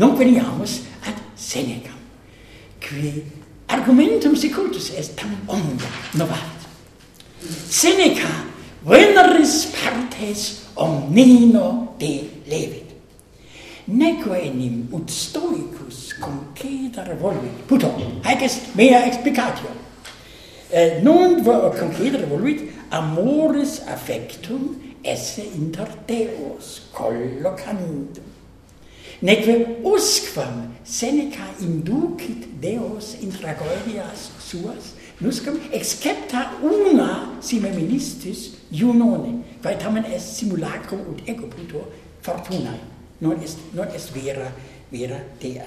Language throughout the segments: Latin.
Non veniamus ad Seneca, qui argumentum secundus est tam omnia novat. Seneca veneris partes omnino de levit. Neque enim ut stoicus concedere voluit. Puto, haec est mea explicatio. Eh, non concedere voluit amoris affectum esse inter deos collocandum neque usquam Seneca inducit Deos in Goevias suas, nuscam excepta una sime ministis iunone, quae tamen est simulacrum ut ego puto fortunae, non est, non est vera, vera dea.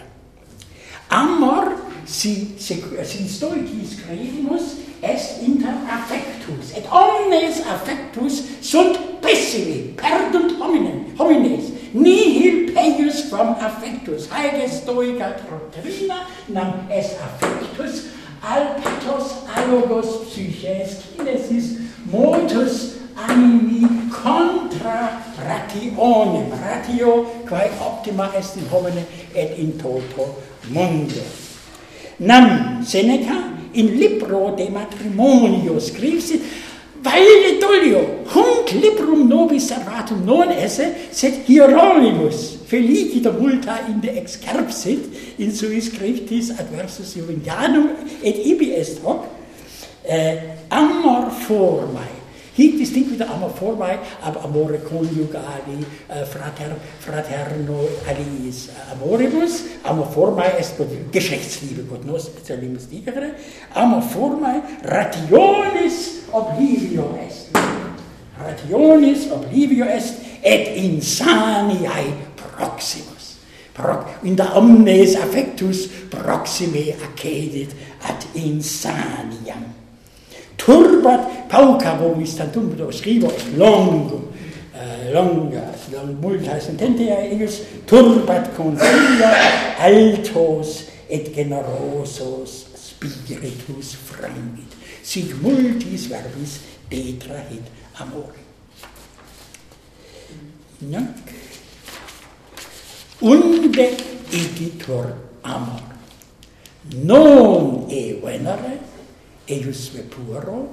Amor, si, si, si stoicis credimus, est inter affectus, et omnes affectus sunt pessimi, perdunt hominem, homines, nihil affectus haec est stoica doctrina nam es affectus alpetos allogos psyches kinesis motus animi contra rationem ratio quae optima est in homine et in toto mundo nam seneca in libro de matrimonio scripsit vaile dolio hunc librum nobis erratum non esse sed hieronymus felicita multa in de excerpsit in sui scriptis adversus Juventanum et ibi est hoc eh, amor formae Hic distinguita amor formae ab amore conjugali, äh, eh, frater, fraterno aliis eh, amoribus, amor formae est Geschlechtsliebe cognos, celimus dicere, amor formae rationis oblivio est. Rationis oblivio est et insaniae proximus. Pro, in da omnes affectus proxime accedit ad insaniam. Turbat pauca vomis tantum do scrivo longo uh, longa long, multa sententia eius, turbat consilia altos et generosos spiritus frangit sic multis verbis detrahit amore. Nunc unde igitur amor. Non e venere, eius vepuro,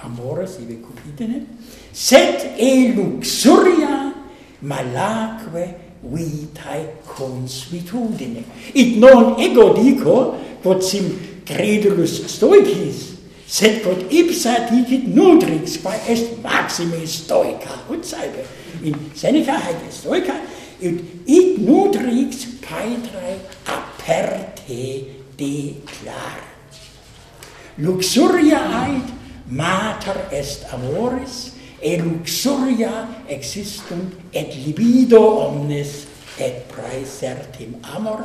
amores ive cupidene, sed e luxuria malaque vitae consuetudine. Id non ego dico, quod sim credulus stoicis, sed quod ipsa dicit nutrix, quae est maxime stoica, ut saepe. In Seneca haec stoica, et id nutrix paetrae aperte declar. Luxuria ait mater est amoris, e luxuria existunt et libido omnes et praesertim amor,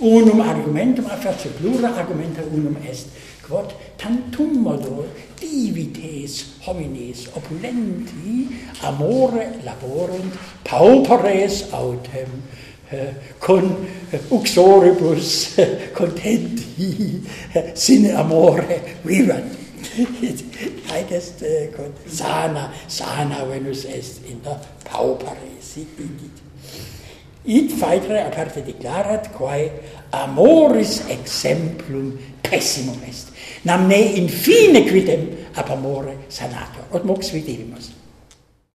unum argumentum a face plura argumenta unum est quod tantum modo divites homines opulenti amore laborent pauperes autem eh, con eh, uxoribus eh, contenti sine amore vivant haec est quod sana sana venus est in pauperes sic id faetre aparte declarat quae amoris exemplum pessimum est. in fine quidem ab amore sanator. Ot mox vidimus.